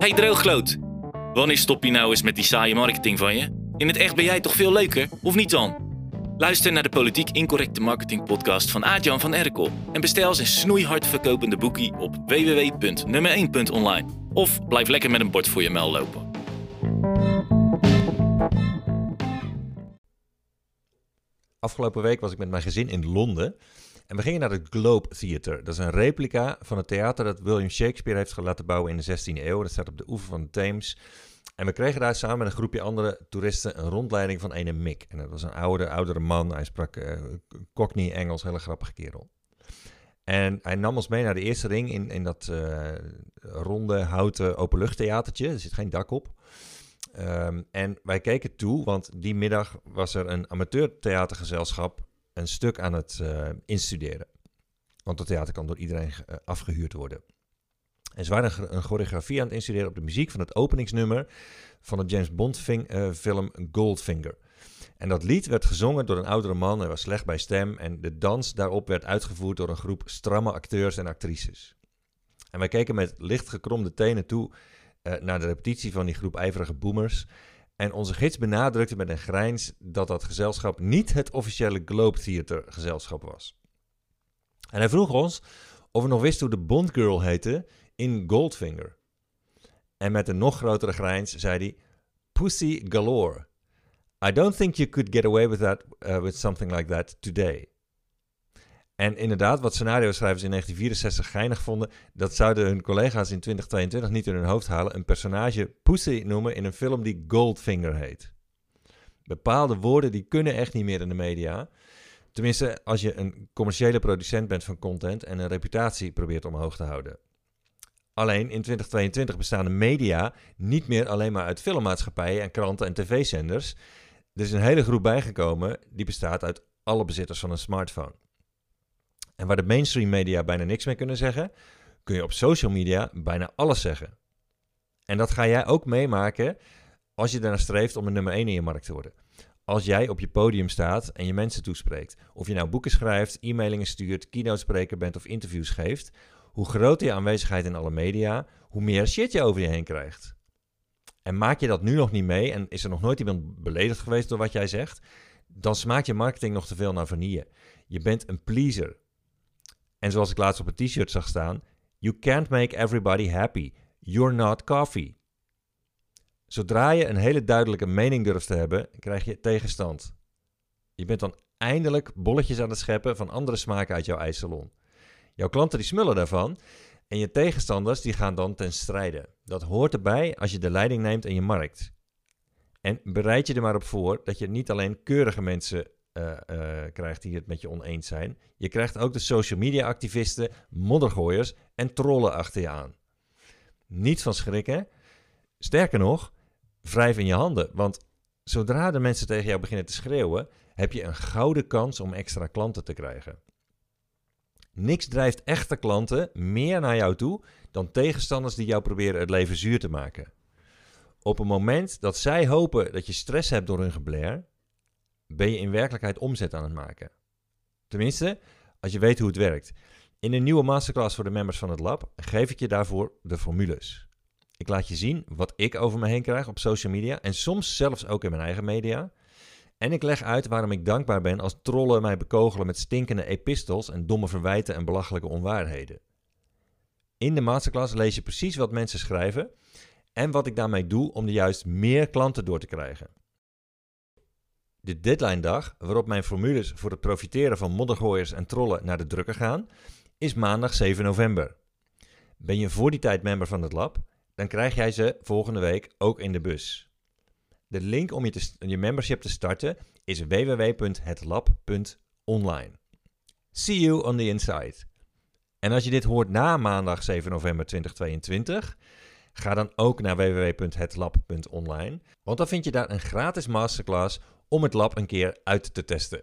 Hey droogloot, wanneer stop je nou eens met die saaie marketing van je? In het echt ben jij toch veel leuker, of niet dan? Luister naar de Politiek Incorrecte Marketing podcast van Aart-Jan van Erkel en bestel zijn snoeihard verkopende boekie op www.nummer1.online. Of blijf lekker met een bord voor je mel lopen. Afgelopen week was ik met mijn gezin in Londen. En we gingen naar het Globe Theatre. Dat is een replica van het theater dat William Shakespeare heeft laten bouwen in de 16e eeuw. Dat staat op de oever van de Theems. En we kregen daar samen met een groepje andere toeristen een rondleiding van een Mick. En dat was een oude, oudere man. Hij sprak uh, Cockney Engels, hele grappige kerel. En hij nam ons mee naar de eerste ring in, in dat uh, ronde houten openluchttheatertje. Er zit geen dak op. Um, en wij keken toe, want die middag was er een amateurtheatergezelschap een stuk aan het uh, instuderen. Want het theater kan door iedereen uh, afgehuurd worden. En ze waren een choreografie aan het instuderen op de muziek van het openingsnummer van de James Bond uh, film Goldfinger. En dat lied werd gezongen door een oudere man, hij was slecht bij stem. En de dans daarop werd uitgevoerd door een groep stramme acteurs en actrices. En wij keken met licht gekromde tenen toe naar de repetitie van die groep ijverige boomers. En onze gids benadrukte met een grijns dat dat gezelschap niet het officiële Globe Theater gezelschap was. En hij vroeg ons of we nog wisten hoe de Bond Girl heette in Goldfinger. En met een nog grotere grijns zei hij: Pussy galore. I don't think you could get away with that uh, with something like that today. En inderdaad, wat scenario-schrijvers in 1964 geinig vonden, dat zouden hun collega's in 2022 niet in hun hoofd halen. Een personage Pussy noemen in een film die Goldfinger heet. Bepaalde woorden die kunnen echt niet meer in de media. Tenminste, als je een commerciële producent bent van content en een reputatie probeert omhoog te houden. Alleen in 2022 bestaan de media niet meer alleen maar uit filmmaatschappijen en kranten en tv-zenders. Er is een hele groep bijgekomen die bestaat uit alle bezitters van een smartphone. En waar de mainstream media bijna niks mee kunnen zeggen, kun je op social media bijna alles zeggen. En dat ga jij ook meemaken als je ernaar streeft om een nummer 1 in je markt te worden. Als jij op je podium staat en je mensen toespreekt, of je nou boeken schrijft, e-mailingen stuurt, keynote spreker bent of interviews geeft, hoe groter je aanwezigheid in alle media, hoe meer shit je over je heen krijgt. En maak je dat nu nog niet mee en is er nog nooit iemand beledigd geweest door wat jij zegt, dan smaakt je marketing nog te veel naar vanille. Je bent een pleaser. En zoals ik laatst op een t-shirt zag staan: You can't make everybody happy. You're not coffee. Zodra je een hele duidelijke mening durft te hebben, krijg je tegenstand. Je bent dan eindelijk bolletjes aan het scheppen van andere smaken uit jouw ijssalon. Jouw klanten die smullen daarvan en je tegenstanders die gaan dan ten strijde. Dat hoort erbij als je de leiding neemt in je markt. En bereid je er maar op voor dat je niet alleen keurige mensen uh, uh, krijgt die het met je oneens zijn. Je krijgt ook de social media activisten, moddergooiers en trollen achter je aan. Niet van schrikken. Sterker nog, wrijf in je handen. Want zodra de mensen tegen jou beginnen te schreeuwen, heb je een gouden kans om extra klanten te krijgen. Niks drijft echte klanten meer naar jou toe dan tegenstanders die jou proberen het leven zuur te maken. Op het moment dat zij hopen dat je stress hebt door hun gebler, ben je in werkelijkheid omzet aan het maken. Tenminste, als je weet hoe het werkt. In een nieuwe masterclass voor de members van het lab geef ik je daarvoor de formules. Ik laat je zien wat ik over me heen krijg op social media en soms zelfs ook in mijn eigen media. En ik leg uit waarom ik dankbaar ben als trollen mij bekogelen met stinkende epistels en domme verwijten en belachelijke onwaarheden. In de masterclass lees je precies wat mensen schrijven en wat ik daarmee doe om er juist meer klanten door te krijgen. De deadline dag waarop mijn formules voor het profiteren van moddergooiers en trollen naar de drukker gaan, is maandag 7 november. Ben je voor die tijd member van het lab, dan krijg jij ze volgende week ook in de bus. De link om je, te, je membership te starten is www.hetlab.online. See you on the inside. En als je dit hoort na maandag 7 november 2022, ga dan ook naar www.hetlab.online, want dan vind je daar een gratis masterclass om het lab een keer uit te testen.